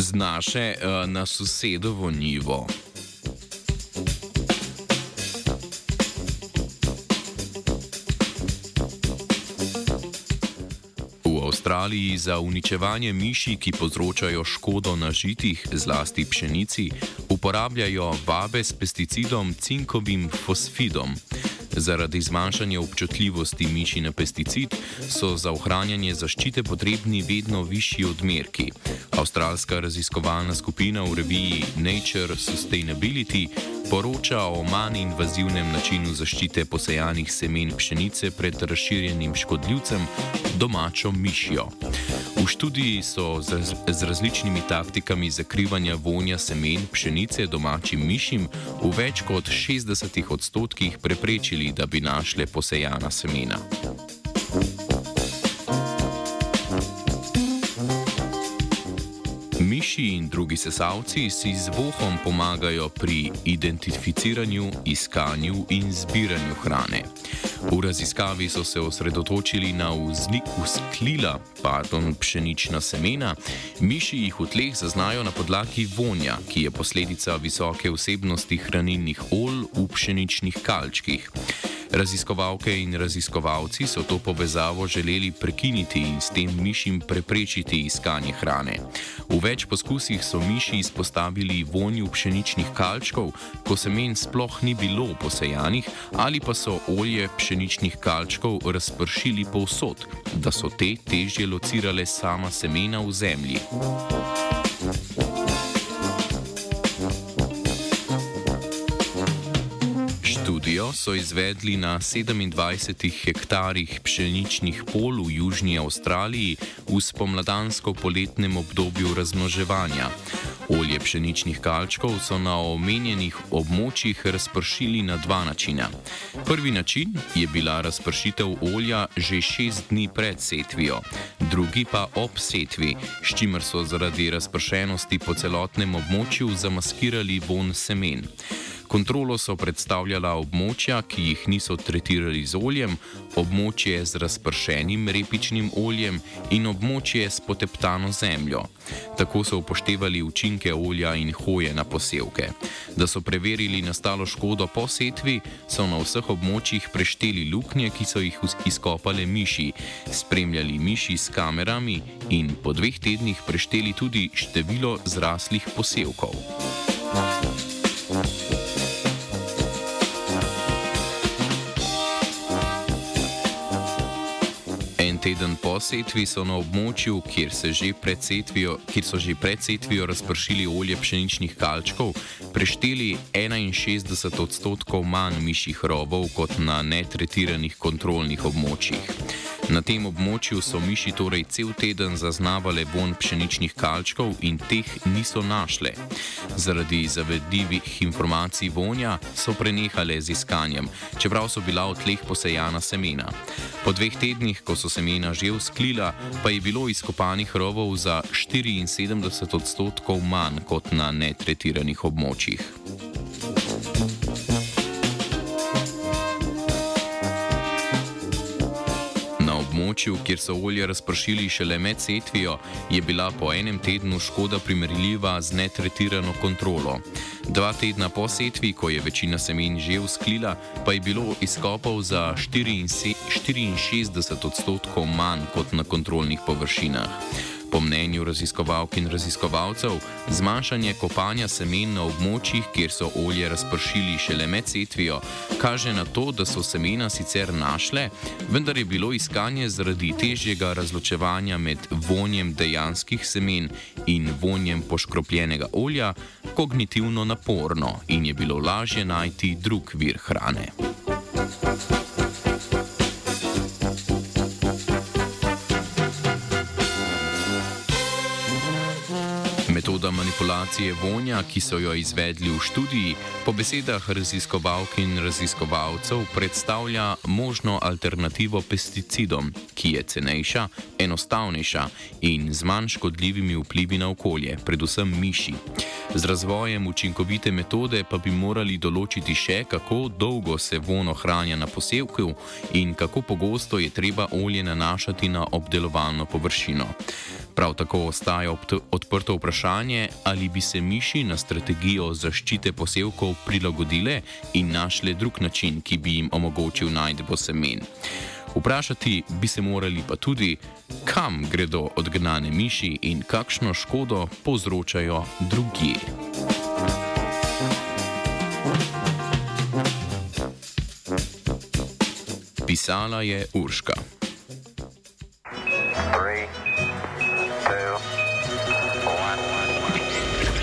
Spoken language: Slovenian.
z naše uh, na sosedovo nivo. Avstraliji za uničevanje miši, ki povzročajo škodo na žitih, zlasti pšenici, uporabljajo vabe s pesticidom cinkovim fosfidom. Zaradi zmanjšanja občutljivosti miši na pesticid so za ohranjanje zaščite potrebni vedno višji odmerki. Avstralska raziskovalna skupina v reviji Nature Sustainability poroča o manj invazivnem načinu zaščite posejanih semen pšenice pred razširjenim škodljivcem domačo mišijo. V študiji so z, z različnimi taktikami zakrivanja vonja semen pšenice domačim mišim v več kot 60 odstotkih preprečili, da bi našle posejana semena. Miši in drugi sesalci si z vohom pomagajo pri identificiranju, iskanju in zbiranju hrane. V raziskavi so se osredotočili na usklila, pardon, pšenična semena. Miši jih v tleh zaznajo na podlagi vonja, ki je posledica visoke vsebnosti hranilnih olj v pšeničnih kalčkih. Raziskovalke in raziskovalci so to povezavo želeli prekiniti in s tem mišim preprečiti iskanje hrane. V več poskusih so miši izpostavili vonju pšeničnih kalčkov, ko semen sploh ni bilo posejanih, ali pa so olje pšeničnih kalčkov razpršili povsod, da so te težje locirale sama semena v zemlji. Študijo so izvedli na 27 hektarjih pšeničnih pol v Južni Avstraliji v spomladansko-poletnem obdobju razmnoževanja. Olje pšeničnih kalčkov so na omenjenih območjih razpršili na dva načina. Prvi način je bila razpršitev olja že šest dni pred setvijo, drugi pa ob setvi, s čimer so zaradi razpršenosti po celotnem območju zamaskirali von semen. Kontrolo so predstavljala območja, ki jih niso tretirali z oljem, območje z razpršenim repičnim oljem in območje s poteptano zemljo. Tako so upoštevali učinke olja in hoje na posevke. Da so preverili nastalo škodo po setvi, so na vseh območjih prešteli luknje, ki so jih izkopale miši, spremljali miši s kamerami in po dveh tednih prešteli tudi število zraslih posevkov. Teden po setvi so na območju, kjer, že setvijo, kjer so že pred setvijo razpršili olje pšeničnih kalčkov, prešteli 61 odstotkov manj mišjih rovov kot na netretiranih kontrolnih območjih. Na tem območju so miši torej cel teden zaznavale von pšeničnih kalčkov in teh niso našle. Zaradi zavedljivih informacij vonja so prenehale z iskanjem, čeprav so bila v tleh posejana semena. Po dveh tednih, ko so semena že usklila, pa je bilo izkopanih rovov za 74 odstotkov manj kot na netretiranih območjih. Območju, kjer so olje razpršili šele med setvijo, je bila po enem tednu škoda primerljiva z netretirano kontrolo. Dva tedna po setvi, ko je večina semen že usklila, pa je bilo izkopov za 64 odstotkov manj kot na kontrolnih površinah. Po mnenju raziskovalk in raziskovalcev, zmanjšanje kopanja semen na območjih, kjer so olje razpršili šele med setvijo, kaže na to, da so semena sicer našle, vendar je bilo iskanje zaradi težjega razločevanja med vonjem dejanskih semen in vonjem poškropljenega olja kognitivno naporno in je bilo lažje najti drug vir hrane. Metoda manipulacije vonja, ki so jo izvedli v študiji, po besedah raziskovalk in raziskovalcev predstavlja možno alternativo pesticidom, ki je cenejša, enostavnejša in z manj škodljivimi vplivi na okolje, predvsem miši. Z razvojem učinkovite metode pa bi morali določiti še, kako dolgo se von ohranja na posevku in kako pogosto je treba olje nanašati na obdelovalno površino. Prav tako ostaja odprto vprašanje, ali bi se miši na strategijo zaščite posevkov prilagodile in našle drug način, ki bi jim omogočil najdbo semen. Vprašati bi se morali pa tudi, kam gredo odgnane miši in kakšno škodo povzročajo drugi. Pisala je Urška.